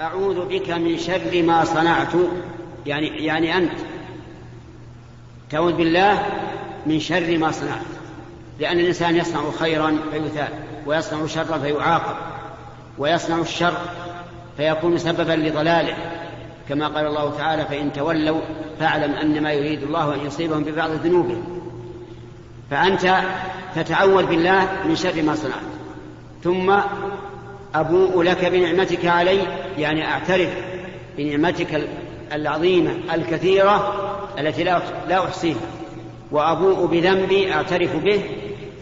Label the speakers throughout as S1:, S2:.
S1: أعوذ بك من شر ما صنعت. يعني يعني أنت. تعوذ بالله من شر ما صنعت. لأن الإنسان يصنع خيرا فيثاب ويصنع شرا فيعاقب ويصنع الشر فيكون سببا لضلاله. كما قال الله تعالى فإن تولوا فاعلم أن ما يريد الله أن يصيبهم ببعض ذنوبهم. فأنت تتعوذ بالله من شر ما صنعت. ثم أبوء لك بنعمتك علي يعني أعترف بنعمتك العظيمة الكثيرة التي لا أحصيها. وأبوء بذنبي أعترف به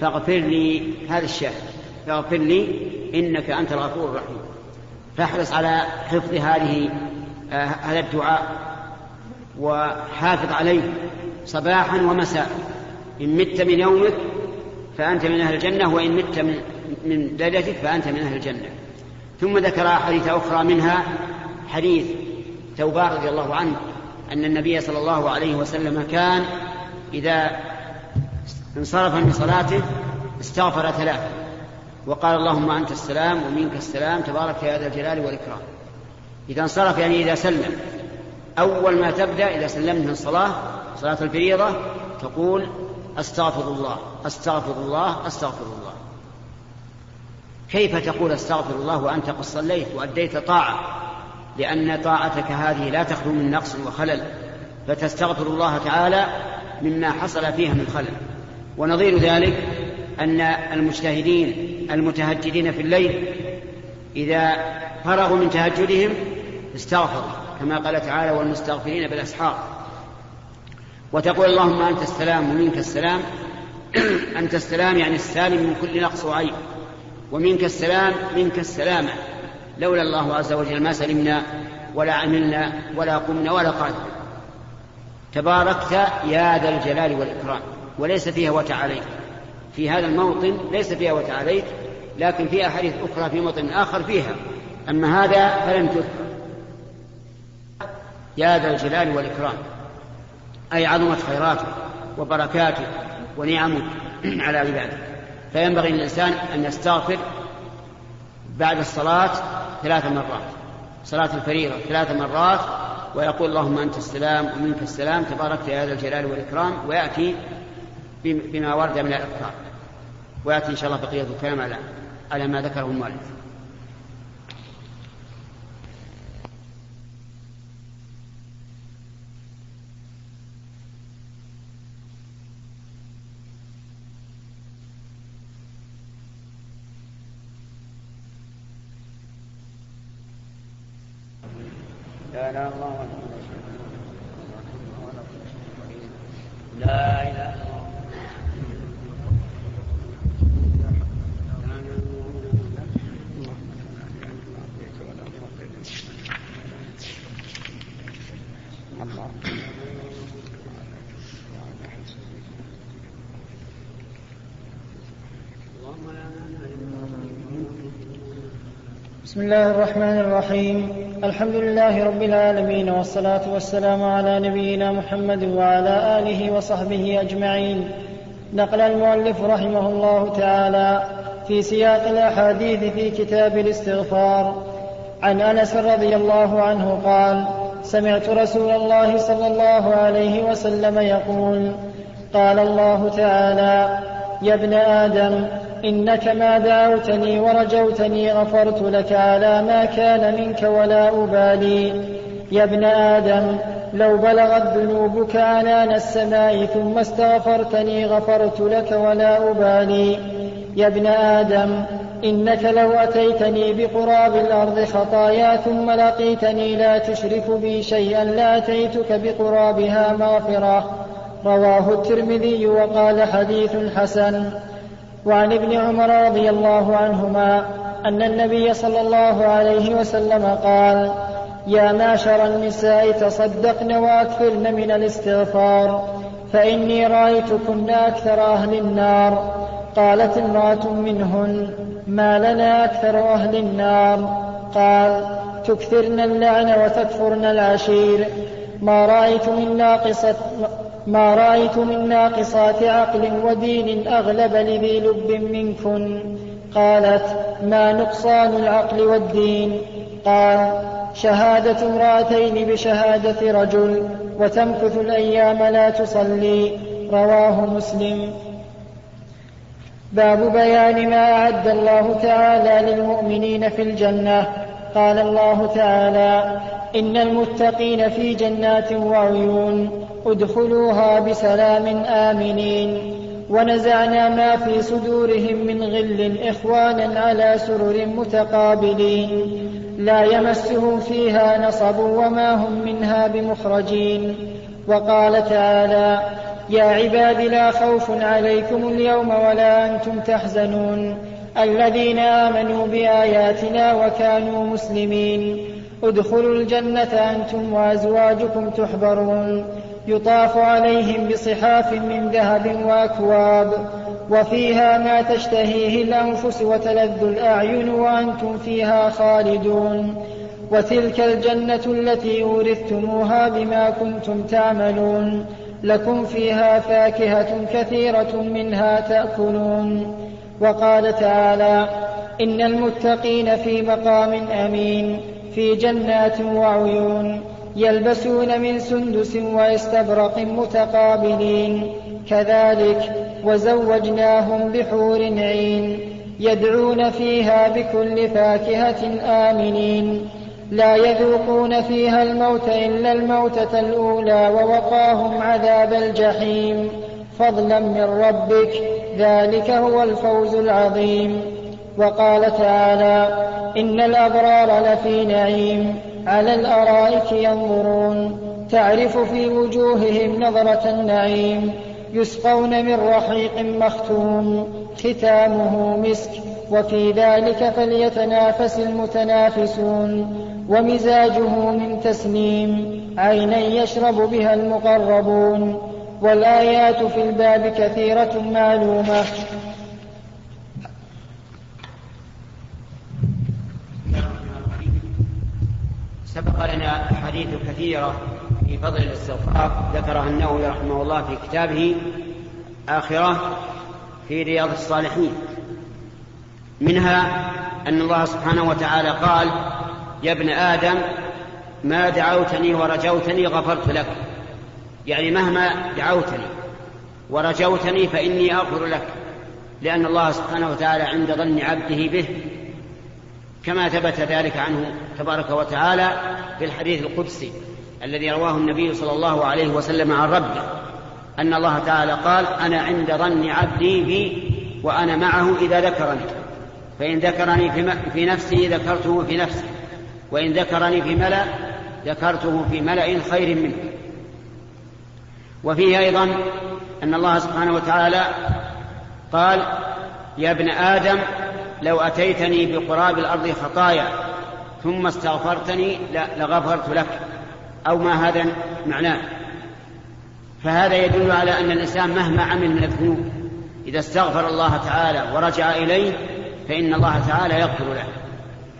S1: فاغفر لي هذا الشيء فاغفر لي إنك أنت الغفور الرحيم. فاحرص على حفظ هذه آه هذا الدعاء. وحافظ عليه صباحا ومساء. إن مت من يومك فأنت من أهل الجنة وإن مت من, من ليلتك فأنت من أهل الجنة. ثم ذكر حديث أخرى منها حديث توبان رضي الله عنه أن النبي صلى الله عليه وسلم كان إذا انصرف من صلاته استغفر ثلاثة وقال اللهم أنت السلام ومنك السلام تبارك يا ذا الجلال والإكرام. إذا انصرف يعني إذا سلم. أول ما تبدأ إذا سلمت من الصلاة صلاة الفريضة تقول أستغفر الله أستغفر الله أستغفر الله. كيف تقول استغفر الله وأنت قد صليت وأديت طاعة؟ لأن طاعتك هذه لا تخلو من نقص وخلل فتستغفر الله تعالى مما حصل فيها من خلل. ونظير ذلك أن المجتهدين المتهجدين في الليل إذا فرغوا من تهجدهم استغفروا كما قال تعالى والمستغفرين بالأسحار. وتقول اللهم أنت السلام ومنك السلام. أنت السلام يعني السالم من كل نقص وعيب. ومنك السلام منك السلامة. لولا الله عز وجل ما سلمنا ولا عملنا ولا قمنا ولا قادنا تباركت يا ذا الجلال والإكرام. وليس فيها وتعاليت في هذا الموطن ليس فيها وتعاليت لكن في أحاديث أخرى في موطن آخر فيها. أما هذا فلم تذكر. يا ذا الجلال والإكرام. أي عظمت خيراته وبركاته ونعمه على عباده. فينبغي للإنسان أن يستغفر بعد الصلاة ثلاث مرات. صلاة الفريضة ثلاث مرات ويقول اللهم أنت السلام ومنك السلام تباركت يا هذا الجلال والإكرام ويأتي بما ورد من الأذكار. ويأتي إن شاء الله بقية الكلام على على ما ذكره المؤلف. لا الله إله إلا الله.
S2: بسم الله الرحمن الرحيم. الحمد لله رب العالمين والصلاة والسلام على نبينا محمد وعلى آله وصحبه أجمعين نقل المؤلف رحمه الله تعالى في سياق الأحاديث في كتاب الاستغفار. عن أنس رضي الله عنه قال سمعت رسول الله صلى الله عليه وسلم يقول قال الله تعالى يا ابن آدم إنك ما دعوتني ورجوتني غفرت لك على ما كان منك ولا أبالي. يا ابن آدم لو بلغت ذنوبك عنان السماء ثم استغفرتني غفرت لك ولا أبالي. يا ابن آدم إنك لو أتيتني بقراب الأرض خطايا ثم لقيتني لا تشرك بي شيئا لأتيتك بقرابها مغفرة. رواه الترمذي وقال حديث حسن. وعن ابن عمر رضي الله عنهما أن النبي صلى الله عليه وسلم قال يا معشر النساء تصدقن وأكثرن من الاستغفار فإني رأيتكن أكثر أهل النار. قالت امرأة منهن ما لنا أكثر أهل النار. قال تكثرن اللعن وتكفرن العشير. ما رأيت من ناقصة ما رأيت من ناقصات عقل ودين أغلب لذي لب منكن. قالت ما نقصان العقل والدين؟ قال شهادة امرأتين بشهادة رجل وتمكث الأيام لا تصلي. رواه مسلم. باب بيان ما أعد الله تعالى للمؤمنين في الجنة. قال الله تعالى إن المتقين في جنات وعيون ادخلوها بسلام آمنين. ونزعنا ما في صدورهم من غل إخوانا على سرر متقابلين. لا يمسهم فيها نصب وما هم منها بمخرجين. وقال تعالى يا عباد لا خوف عليكم اليوم ولا أنتم تحزنون. الذين آمنوا بآياتنا وكانوا مسلمين. ادخلوا الجنة أنتم وأزواجكم تحبرون. يطاف عليهم بصحاف من ذهب وأكواب وفيها ما تشتهيه الأنفس وتلذ الأعين وأنتم فيها خالدون. وتلك الجنة التي أورثتموها بما كنتم تعملون. لكم فيها فاكهة كثيرة منها تأكلون. وقال تعالى إن المتقين في مقام أمين. في جنات وعيون يلبسون من سندس واستبرق متقابلين كذلك وزوجناهم بحور عين يدعون فيها بكل فاكهة آمنين لا يذوقون فيها الموت إلا الموتة الأولى ووقاهم عذاب الجحيم فضلا من ربك ذلك هو الفوز العظيم وقال تعالى إن الأبرار لفي نعيم. على الأرائك ينظرون. تعرف في وجوههم نظرة النعيم. يسقون من رحيق مختوم. ختامه مسك. وفي ذلك فليتنافس المتنافسون. ومزاجه من تسنيم. عينا يشرب بها المقربون. والآيات في الباب كثيرة معلومة.
S1: سبق لنا أحاديث كثيرة في فضل الاستغفار ذكرها النووي رحمه الله في كتابه آخرة في رياض الصالحين. منها أن الله سبحانه وتعالى قال يا ابن آدم ما دعوتني ورجوتني غفرت لك. يعني مهما دعوتني ورجوتني فإني أغفر لك لأن الله سبحانه وتعالى عند ظن عبده به كما ثبت ذلك عنه تبارك وتعالى في الحديث القدسي الذي رواه النبي صلى الله عليه وسلم عن ربه أن الله تعالى قال أنا عند ظن عبدي بي وأنا معه إذا ذكرني. فإن ذكرني في نفسي ذكرته في نفسي وإن ذكرني في ملأ ذكرته في ملأ خير منه. وفيه أيضا أن الله سبحانه وتعالى قال يا ابن آدم لو أتيتني بقراب الأرض خطايا ثم استغفرتني لغفرت لك. أو ما هذا معناه. فهذا يدل على أن الإنسان مهما عمل من الذنوب. إذا استغفر الله تعالى ورجع إليه فإن الله تعالى يغفر له.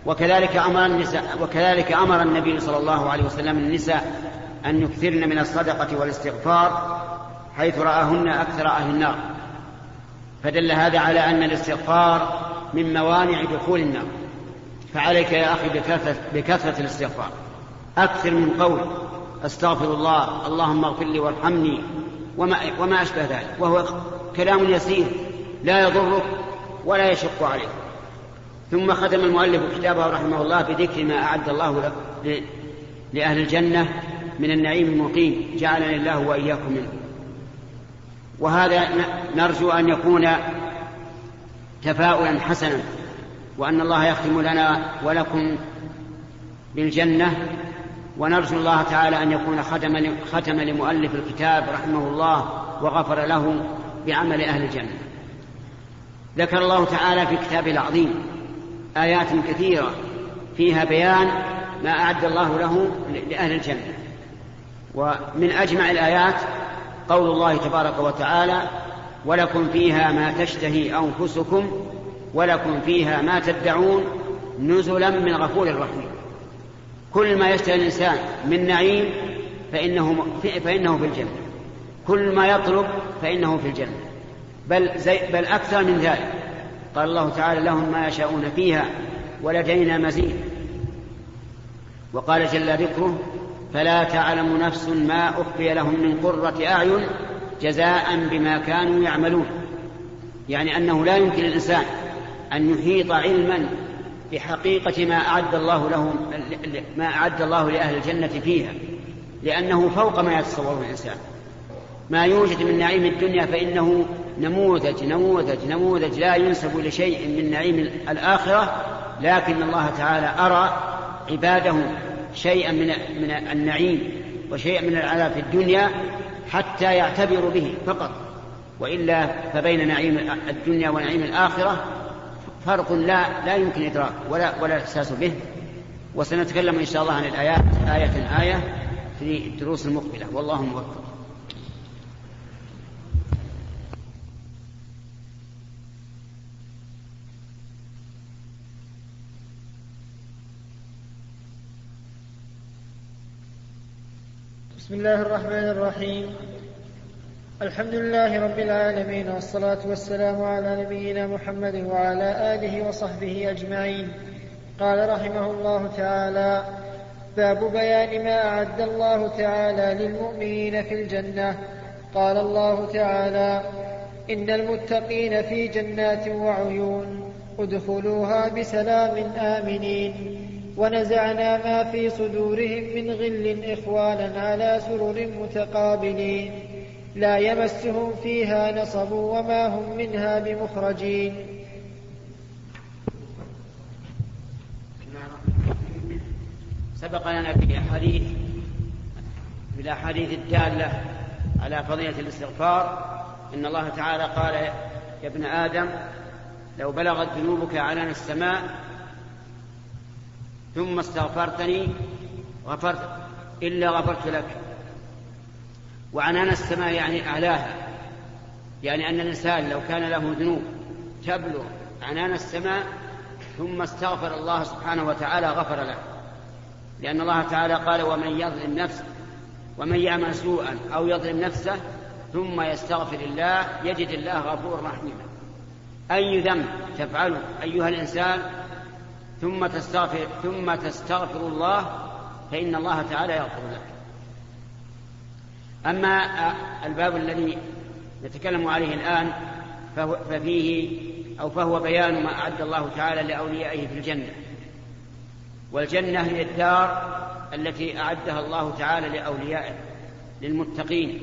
S1: وكذلك أمر النساء وكذلك أمر النبي صلى الله عليه وسلم النساء أن يكثرن من الصدقة والاستغفار حيث رآهن أكثر أهل النار. فدل هذا على أن الاستغفار من موانع دخول النار. فعليك يا أخي بكثرة, بكثرة الاستغفار. أكثر من قول أستغفر الله اللهم اغفر لي وارحمني وما, وما أشبه ذلك. وهو كلام يسير لا يضرك ولا يشق عليك. ثم ختم المؤلف كتابه رحمه الله بذكر ما أعد الله لأهل الجنة من النعيم المقيم. جعلني الله وإياكم منه. وهذا نرجو أن يكون تفاؤلا حسنا. وأن الله يختم لنا ولكم بالجنة. ونرجو الله تعالى أن يكون ختم ختم لمؤلف الكتاب رحمه الله وغفر له بعمل أهل الجنة. ذكر الله تعالى في كتابه العظيم آيات كثيرة فيها بيان ما أعد الله له لأهل الجنة. ومن أجمع الآيات قول الله تبارك وتعالى ولكم فيها ما تشتهي أنفسكم ولكم فيها ما تدعون نزلا من غفور رحيم. كل ما يشتهي الإنسان من نعيم فإنه, فإنه في الجنة. كل ما يطلب فإنه في الجنة. بل, زي بل أكثر من ذلك. قال الله تعالى لهم ما يشاءون فيها ولدينا مزيد. وقال جل ذكره فلا تعلم نفس ما أخفي لهم من قرة أعين جزاء بما كانوا يعملون. يعني أنه لا يمكن الإنسان أن يحيط علما بحقيقة ما أعد الله لهم ما أعد الله لأهل الجنة فيها لأنه فوق ما يتصوره الإنسان. ما يوجد من نعيم الدنيا فإنه نموذج نموذج نموذج لا ينسب لشيء من نعيم الآخرة لكن الله تعالى أرى عباده شيئا من من النعيم وشيئا من العذاب في الدنيا حتى يعتبروا به فقط. وإلا فبين نعيم الدنيا ونعيم الآخرة فرق لا لا يمكن إدراك ولا ولا الاحساس به. وسنتكلم إن شاء الله عن الآيات. آية آية في الدروس المقبلة. والله موفق.
S2: بسم الله الرحمن الرحيم. الحمد لله رب العالمين والصلاة والسلام على نبينا محمد وعلى آله وصحبه أجمعين. قال رحمه الله تعالى باب بيان ما أعد الله تعالى للمؤمنين في الجنة. قال الله تعالى إن المتقين في جنات وعيون ادخلوها بسلام آمنين. ونزعنا ما في صدورهم من غل إخوانا على سرر متقابلين. لا يمسهم فيها نصب وما هم منها بمخرجين.
S1: سبق لنا في أحاديث في الأحاديث الدالة على فضيلة الاستغفار. إن الله تعالى قال يا ابن آدم لو بلغت ذنوبك عنان السماء ثم استغفرتني غفرت إلا غفرت لك. وعنان السماء يعني أعلاها. يعني أن الإنسان لو كان له ذنوب تبلغ عنان السماء ثم استغفر الله سبحانه وتعالى غفر له. لأن الله تعالى قال ومن يظلم نفسه ومن يعمل سوءا أو يظلم نفسه ثم يستغفر الله يجد الله غفورا رحيما أي ذنب تفعله أيها الإنسان ثم تستغفر ثم تستغفر الله فإن الله تعالى يغفر لك أما الباب الذي نتكلم عليه الآن ففيه أو فهو بيان ما أعد الله تعالى لأوليائه في الجنة. والجنة هي الدار التي أعدها الله تعالى لأوليائه للمتقين.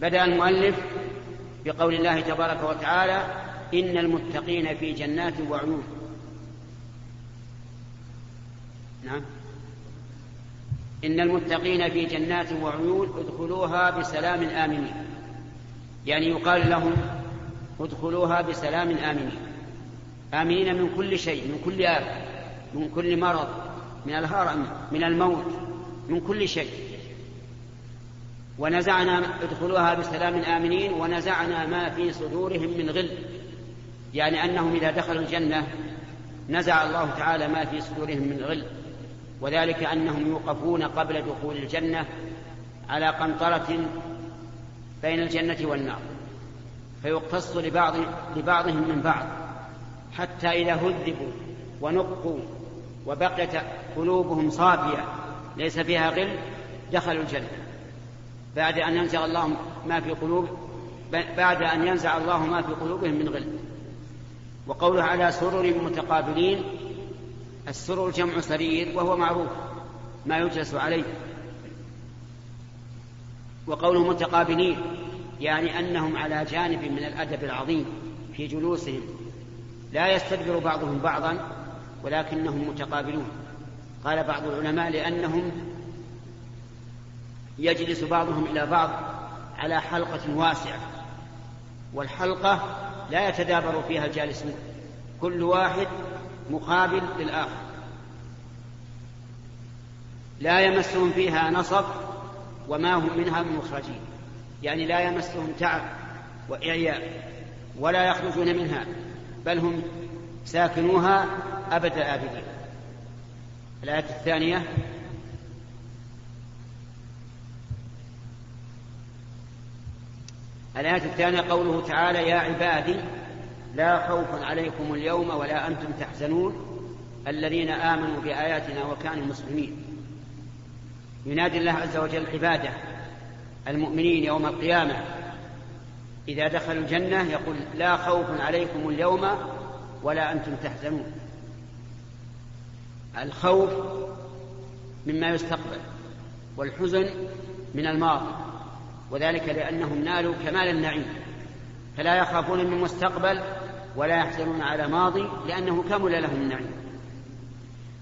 S1: بدأ المؤلف بقول الله تبارك وتعالى إن المتقين في جنات وعيون. نعم. إن المتقين في جنات وعيون ادخلوها بسلام آمنين. يعني يقال لهم ادخلوها بسلام آمنين. آمنين من كل شيء من كل آفة من كل مرض من الهرم من الموت من كل شيء. ونزعنا ادخلوها بسلام آمنين ونزعنا ما في صدورهم من غل. يعني أنهم إذا دخلوا الجنة نزع الله تعالى ما في صدورهم من غل. وذلك أنهم يوقفون قبل دخول الجنة على قنطرة بين الجنة والنار فيقتص لبعض لبعضهم من بعض حتى إذا هذبوا ونقوا وبقيت قلوبهم صافية ليس فيها غل دخلوا الجنة. بعد أن ينزع الله ما في قلوب بعد أن ينزع الله ما في قلوبهم من غل. وقوله على سرر متقابلين السرر جمع سرير وهو معروف ما يجلس عليه. وقوله متقابلين يعني أنهم على جانب من الأدب العظيم في جلوسهم. لا يستدبر بعضهم بعضا ولكنهم متقابلون. قال بعض العلماء لأنهم يجلس بعضهم إلى بعض على حلقة واسعة والحلقة لا يتدابر فيها الجالسون كل واحد مقابل للآخر. لا يمسهم فيها نصب وما هم منها مخرجين. يعني لا يمسهم تعب وإعياء ولا يخرجون منها بل هم ساكنوها أبد الآبدين. الآية الثانية الآية الثانية قوله تعالى يا عبادي لا خوف عليكم اليوم ولا أنتم تحزنون الذين آمنوا بآياتنا وكانوا مسلمين. ينادي الله عز وجل عباده المؤمنين يوم القيامة. إذا دخلوا الجنة يقول لا خوف عليكم اليوم ولا أنتم تحزنون. الخوف مما يستقبل والحزن من الماضي وذلك لأنهم نالوا كمال النعيم. فلا يخافون من مستقبل ولا يحزنون على ماضي لأنه كمل لهم النعيم.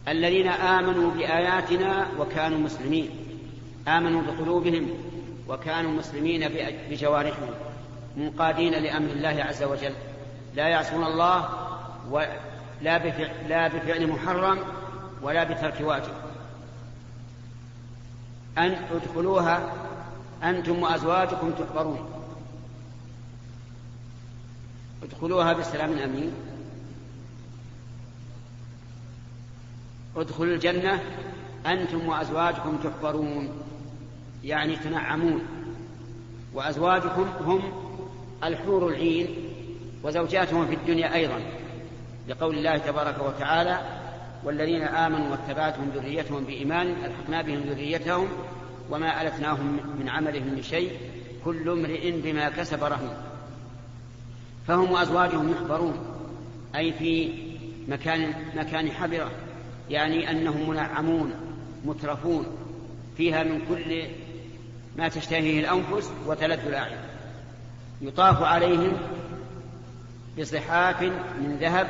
S1: الذين آمنوا بآياتنا وكانوا مسلمين. آمنوا بقلوبهم وكانوا مسلمين بجوارحهم منقادين لأمر الله عز وجل. لا يعصون الله ولا بفعل, لا بفعل محرم ولا بترك واجب. أن ادخلوها أنتم وأزواجكم تحبرون. ادخلوها بسلام أمين. ادخلوا الجنة أنتم وأزواجكم تحبرون يعني تنعمون. وأزواجكم هم الحور العين وزوجاتهم في الدنيا أيضا. لقول الله تبارك وتعالى والذين آمنوا واتبعتهم ذريتهم بإيمان ألحقنا بهم ذريتهم وما ألتناهم من عملهم من شيء كل امرئ بما كسب رهين. فهم وأزواجهم يحبرون أي في مكان مكان حبرة يعني أنهم منعمون مترفون فيها من كل ما تشتهيه الأنفس وتلذ الأعين. يطاف عليهم بصحاف من ذهب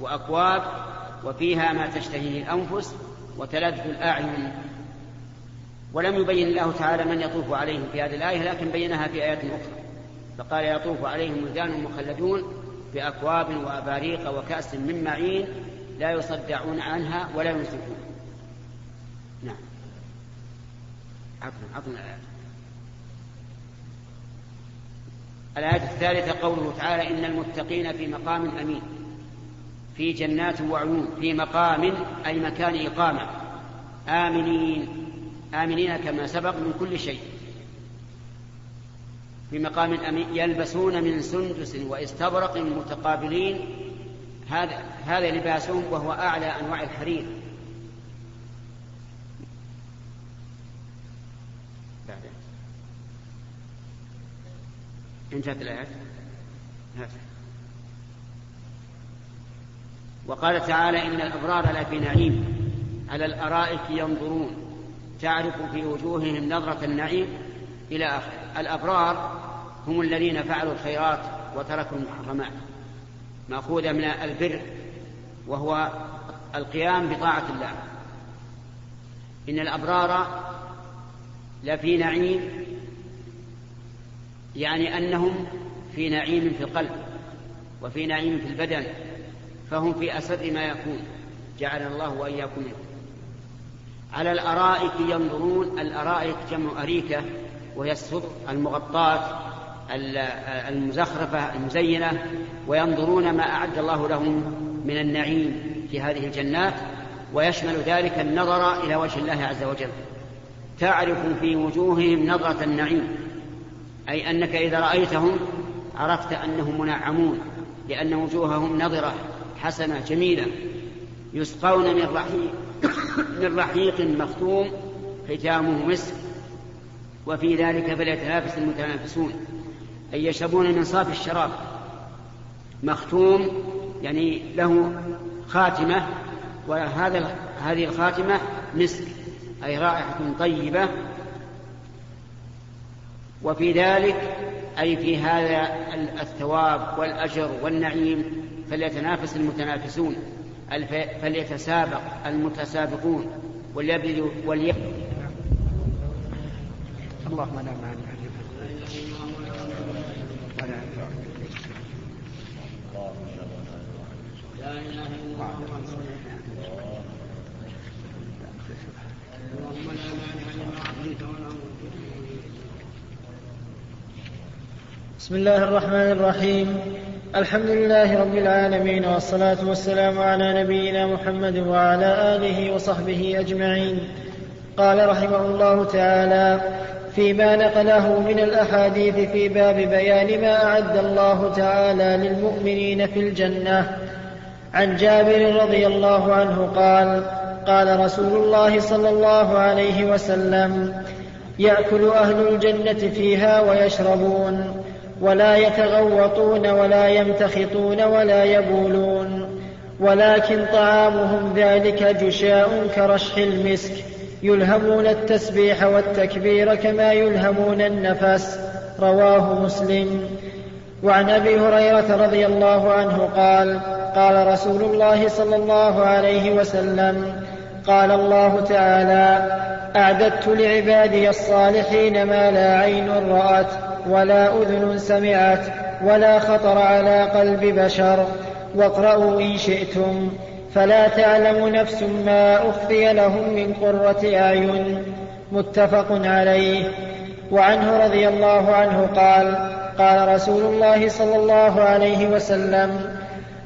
S1: وأكواب وفيها ما تشتهيه الأنفس وتلذ الأعين. ولم يبين الله تعالى من يطوف عليهم في هذه الآية لكن بينها في آيات أخرى. فقال يطوف عليهم ولدان مخلدون بأكواب وأباريق وكأس من معين لا يصدعون عنها ولا ينزفون نعم. الآيات الآية الثالثة قوله تعالى إن المتقين في مقام أمين في جنات وعيون في مقام أي مكان إقامة. آمنين. آمنين كما سبق من كل شيء. في مقام أمين يلبسون من سندس واستبرق متقابلين. هذا هذا لباسهم وهو أعلى أنواع الحرير. انتهت الآيات؟ وقال تعالى إن الأبرار لفي نعيم. على الأرائك ينظرون. تعرف في وجوههم نظرة النعيم إلى آخر. الأبرار هم الذين فعلوا الخيرات وتركوا المحرمات. مأخوذة من البر وهو القيام بطاعة الله. إن الأبرار لفي نعيم يعني أنهم في نعيم في القلب وفي نعيم في البدن فهم في أسر ما يكون. جعل الله وإياكم منه على الأرائك ينظرون الأرائك جمع أريكة وهي السطر المغطاة. المزخرفة المزينة وينظرون ما أعد الله لهم من النعيم في هذه الجنات ويشمل ذلك النظر إلى وجه الله عز وجل. تعرف في وجوههم نظرة النعيم أي أنك إذا رأيتهم عرفت أنهم منعمون لأن وجوههم نظرة حسنة جميلة يسقون من رحيق من رحيق مختوم ختامه مسك وفي ذلك فليتنافس المتنافسون. أي يشربون من صافي الشراب. مختوم يعني له خاتمة وهذا هذه الخاتمة مسك أي رائحة طيبة. وفي ذلك أي في هذا الثواب والأجر والنعيم فليتنافس المتنافسون فليتسابق المتسابقون وليبذلوا وليبذلوا اللهم لا مانع. لا اله الا الله اللهم لا
S2: بسم الله الرحمن الرحيم. الحمد لله رب العالمين والصلاة والسلام على نبينا محمد وعلى آله وصحبه أجمعين. قال رحمه الله تعالى فيما نقله من الأحاديث في باب بيان ما أعد الله تعالى للمؤمنين في الجنة عن جابر رضي الله عنه قال قال رسول الله صلى الله عليه وسلم يأكل أهل الجنة فيها ويشربون ولا يتغوطون ولا يمتخطون ولا يبولون ولكن طعامهم ذلك جشاء كرشح المسك يلهمون التسبيح والتكبير كما يلهمون النفس رواه مسلم. وعن أبي هريرة رضي الله عنه قال قال رسول الله صلى الله عليه وسلم قال الله تعالى أعددت لعبادي الصالحين ما لا عين رأت ولا أذن سمعت ولا خطر على قلب بشر واقرأوا إن شئتم فلا تعلم نفس ما أخفي لهم من قرة أعين. متفق عليه. وعنه رضي الله عنه قال قال رسول الله صلى الله عليه وسلم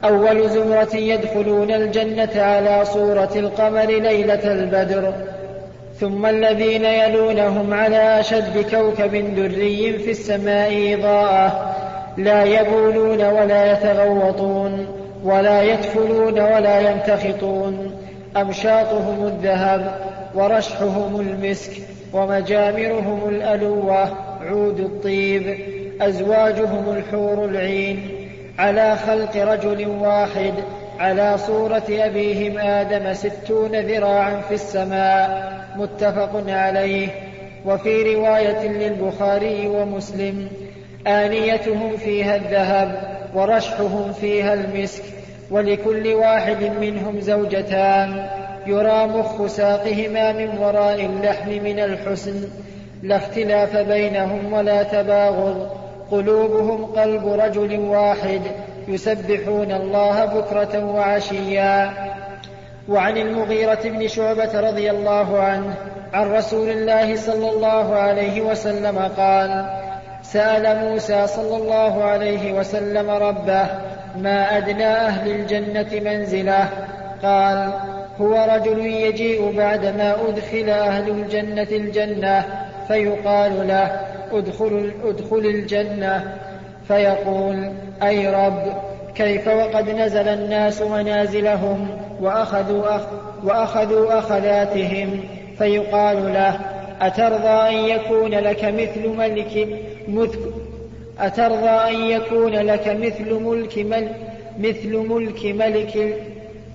S2: أول زمرة يدخلون الجنة على صورة القمر ليلة البدر. ثم الذين يلونهم على أشد كوكب دري في السماء إضاءة. لا يبولون ولا يتغوطون ولا يدفلون ولا يمتخطون أمشاطهم الذهب ورشحهم المسك ومجامرهم الألوة عود الطيب أزواجهم الحور العين. على خلق رجل واحد على صورة أبيهم آدم ستون ذراعا في السماء متفق عليه. وفي رواية للبخاري ومسلم آنيتهم فيها الذهب ورشحهم فيها المسك ولكل واحد منهم زوجتان. يرى مخ ساقهما من وراء اللحم من الحسن لا اختلاف بينهم ولا تباغض. قلوبهم قلب رجل واحد يسبحون الله بكرة وعشيا. وعن المغيرة بن شعبة رضي الله عنه عن رسول الله صلى الله عليه وسلم قال سأل موسى صلى الله عليه وسلم ربه ما أدنى أهل الجنة منزله؟ قال هو رجل يجيء بعدما أدخل أهل الجنة الجنة فيقال له ادخل, أدخل الجنة. فيقول أي رب كيف وقد نزل الناس منازلهم وأخذوا, أخ وأخذوا أخذاتهم؟ فيقال له أترضى أن يكون لك مثل ملك أترضى أن يكون لك مثل ملك مل مثل ملك ملك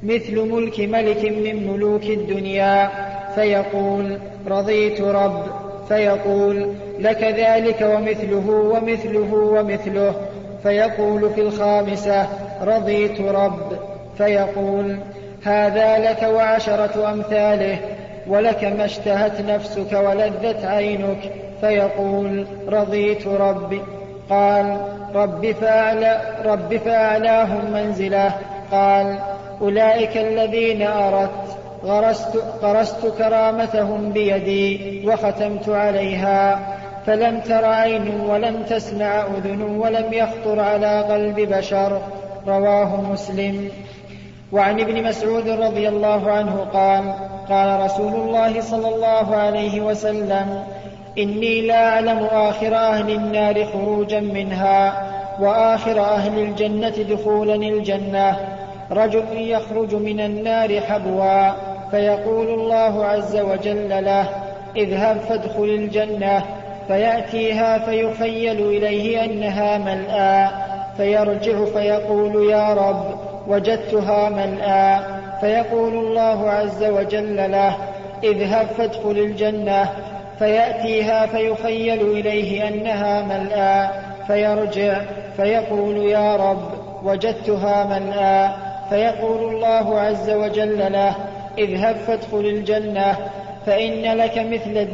S2: مثل ملك ملك من ملوك الدنيا. فيقول رضيت رب. فيقول لك ذلك ومثله ومثله ومثله. فيقول في الخامسة رضيت رب. فيقول هذا لك وعشرة أمثاله ولك ما اشتهت نفسك ولذت عينك. فيقول رضيت ربي قال رب, فأعلى رب فأعلاهم منزله. قال أولئك الذين أردت غرست, غرست كرامتهم بيدي وختمت عليها. فلم تر عين ولم تسمع أذن ولم يخطر على قلب بشر رواه مسلم. وعن ابن مسعود رضي الله عنه قال قال رسول الله صلى الله عليه وسلم إني لا أعلم آخر أهل النار خروجا منها وآخر أهل الجنة دخولا الجنة. رجل يخرج من النار حبوا فيقول الله عز وجل له اذهب فادخل الجنة. فيأتيها فيخيل إليه أنها ملآ فيرجع فيقول يا رب وجدتها ملآ فيقول الله عز وجل له اذهب فادخل الجنة. فيأتيها فيخيل إليه أنها ملآ فيرجع فيقول يا رب وجدتها ملآ فيقول الله عز وجل له اذهب فادخل الجنة. فإن لك مثل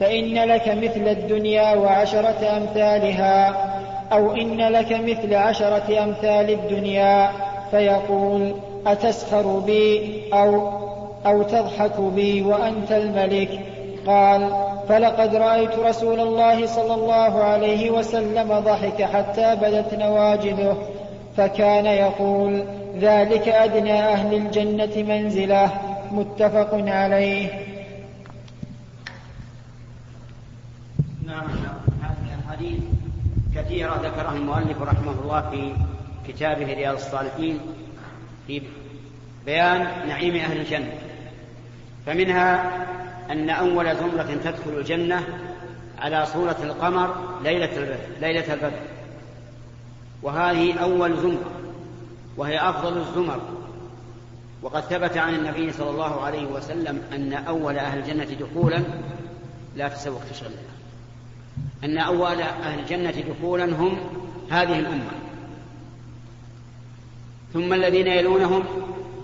S2: فإن لك مثل الدنيا وعشرة أمثالها أو إن لك مثل عشرة أمثال الدنيا فيقول أتسخر بي أو أو تضحك بي وأنت الملك؟ قال فلقد رأيت رسول الله صلى الله عليه وسلم ضحك حتى بدت نواجذه فكان يقول ذلك أدنى أهل الجنة منزلة متفق عليه
S1: نعم هذه الأحاديث كثيرة ذكرها المؤلف رحمه الله في كتابه رياض الصالحين في بيان نعيم أهل الجنة. فمنها أن أول زمرة تدخل الجنة على صورة القمر ليلة البدر ليلة البدر. وهذه أول زمرة وهي أفضل الزمر. وقد ثبت عن النبي صلى الله عليه وسلم أن أول أهل الجنة دخولا لا تسوق تشغل أن أول أهل الجنة دخولا هم هذه الأمة. ثم الذين يلونهم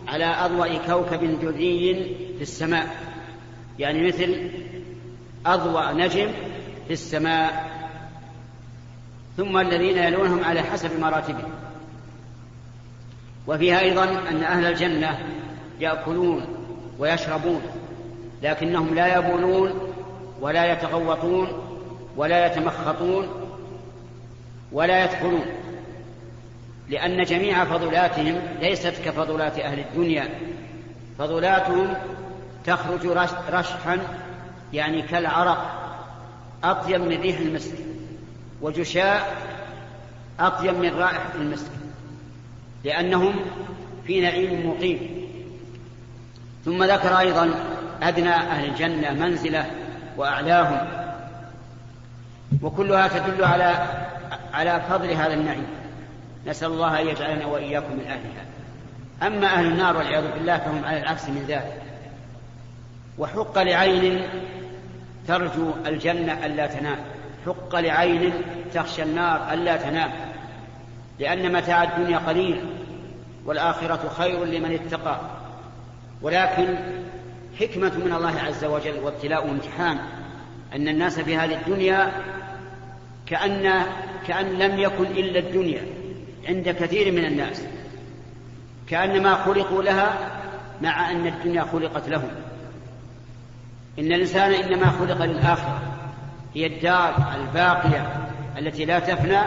S1: على أضوأ كوكب دري في السماء يعني مثل أضوأ نجم في السماء. ثم الذين يلونهم على حسب مراتبهم. وفيها أيضا أن أهل الجنة يأكلون ويشربون لكنهم لا يبولون ولا يتغوطون ولا يتمخطون ولا يدخلون لأن جميع فضلاتهم ليست كفضلات أهل الدنيا فضلاتهم تخرج رشحا يعني كالعرق أطيب من ريح المسك وجشاء أطيب من رائحة المسك لأنهم في نعيم مقيم. ثم ذكر أيضا أدنى أهل الجنة منزلة وأعلاهم. وكلها تدل على على فضل هذا النعيم. نسأل الله أن يجعلنا وإياكم من أهلها. أما أهل النار والعياذ بالله فهم على العكس من ذلك. وحق لعين ترجو الجنة ألا تنام. حق لعين تخشى النار ألا تنام. لأن متاع الدنيا قليل والآخرة خير لمن اتقى. ولكن حكمة من الله عز وجل وابتلاء وامتحان. أن الناس في هذه الدنيا كأن كأن لم يكن إلا الدنيا عند كثير من الناس. كأنما خلقوا لها مع أن الدنيا خلقت لهم. إن الإنسان إنما خلق للآخرة هي الدار الباقية التي لا تفنى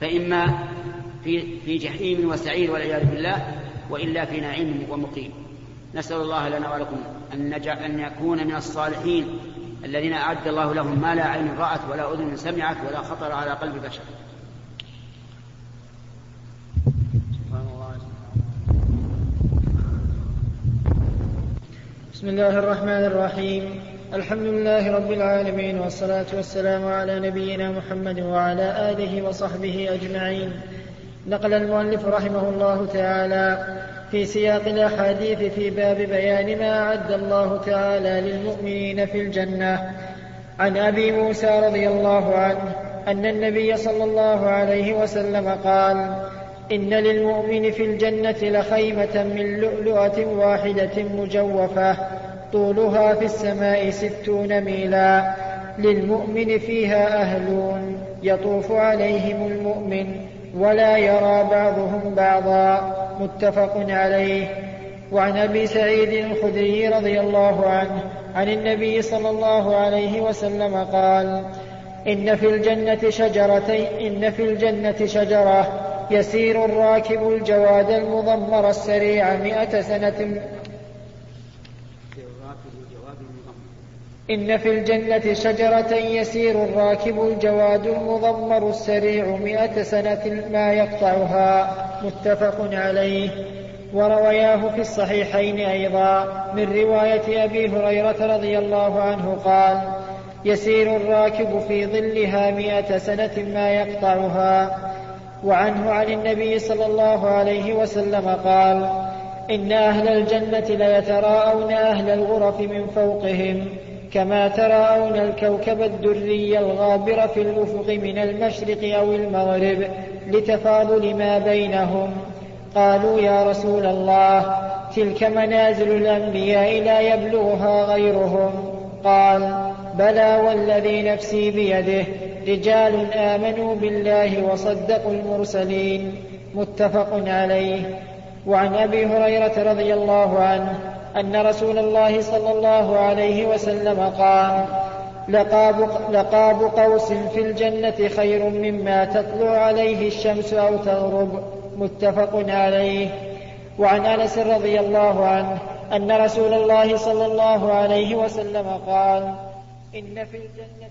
S1: فإما في في جحيم وسعير والعياذ بالله وإلا في نعيم ومقيم. نسأل الله لنا ولكم أن, أن يكون من الصالحين الذين أعد الله لهم ما لا عين رأت ولا أذن سمعت ولا خطر على قلب بشر.
S2: بسم الله الرحمن الرحيم. الحمد لله رب العالمين والصلاة والسلام على نبينا محمد وعلى آله وصحبه أجمعين. نقل المؤلف رحمه الله تعالى في سياق الأحاديث في باب بيان ما أعد الله تعالى للمؤمنين في الجنة. عن أبي موسى رضي الله عنه أن النبي صلى الله عليه وسلم قال إن للمؤمن في الجنة لخيمة من لؤلؤة واحدة مجوفة طولها في السماء ستون ميلا للمؤمن فيها أهلون يطوف عليهم المؤمن ولا يرى بعضهم بعضا. متفق عليه. وعن أبي سعيد الخدري رضي الله عنه عن النبي صلى الله عليه وسلم قال إن في الجنة شجرتين إن في الجنة شجرة يسير الراكب الجواد المضمر السريع مئة سنة. إن في الجنة شجرة يسير الراكب الجواد المضمر السريع مئة سنة ما يقطعها متفق عليه. وروياه في الصحيحين أيضا من رواية أبي هريرة رضي الله عنه قال يسير الراكب في ظلها مئة سنة ما يقطعها. وعنه عن النبي صلى الله عليه وسلم قال إن أهل الجنة ليتراءون أهل الغرف من فوقهم. كما تراءون الكوكب الدري الغابر في الأفق من المشرق أو المغرب لتفاضل ما بينهم. قالوا يا رسول الله تلك منازل الأنبياء لا يبلغها غيرهم. قال بلى والذي نفسي بيده. رجال آمنوا بالله وصدقوا المرسلين. متفق عليه. وعن أبي هريرة رضي الله عنه أن رسول الله صلى الله عليه وسلم قال لقاب, لقاب قوس في الجنة خير مما تطلع عليه الشمس أو تغرب. متفق عليه. وعن أنس رضي الله عنه أن رسول الله صلى الله عليه وسلم قال إن في الجنة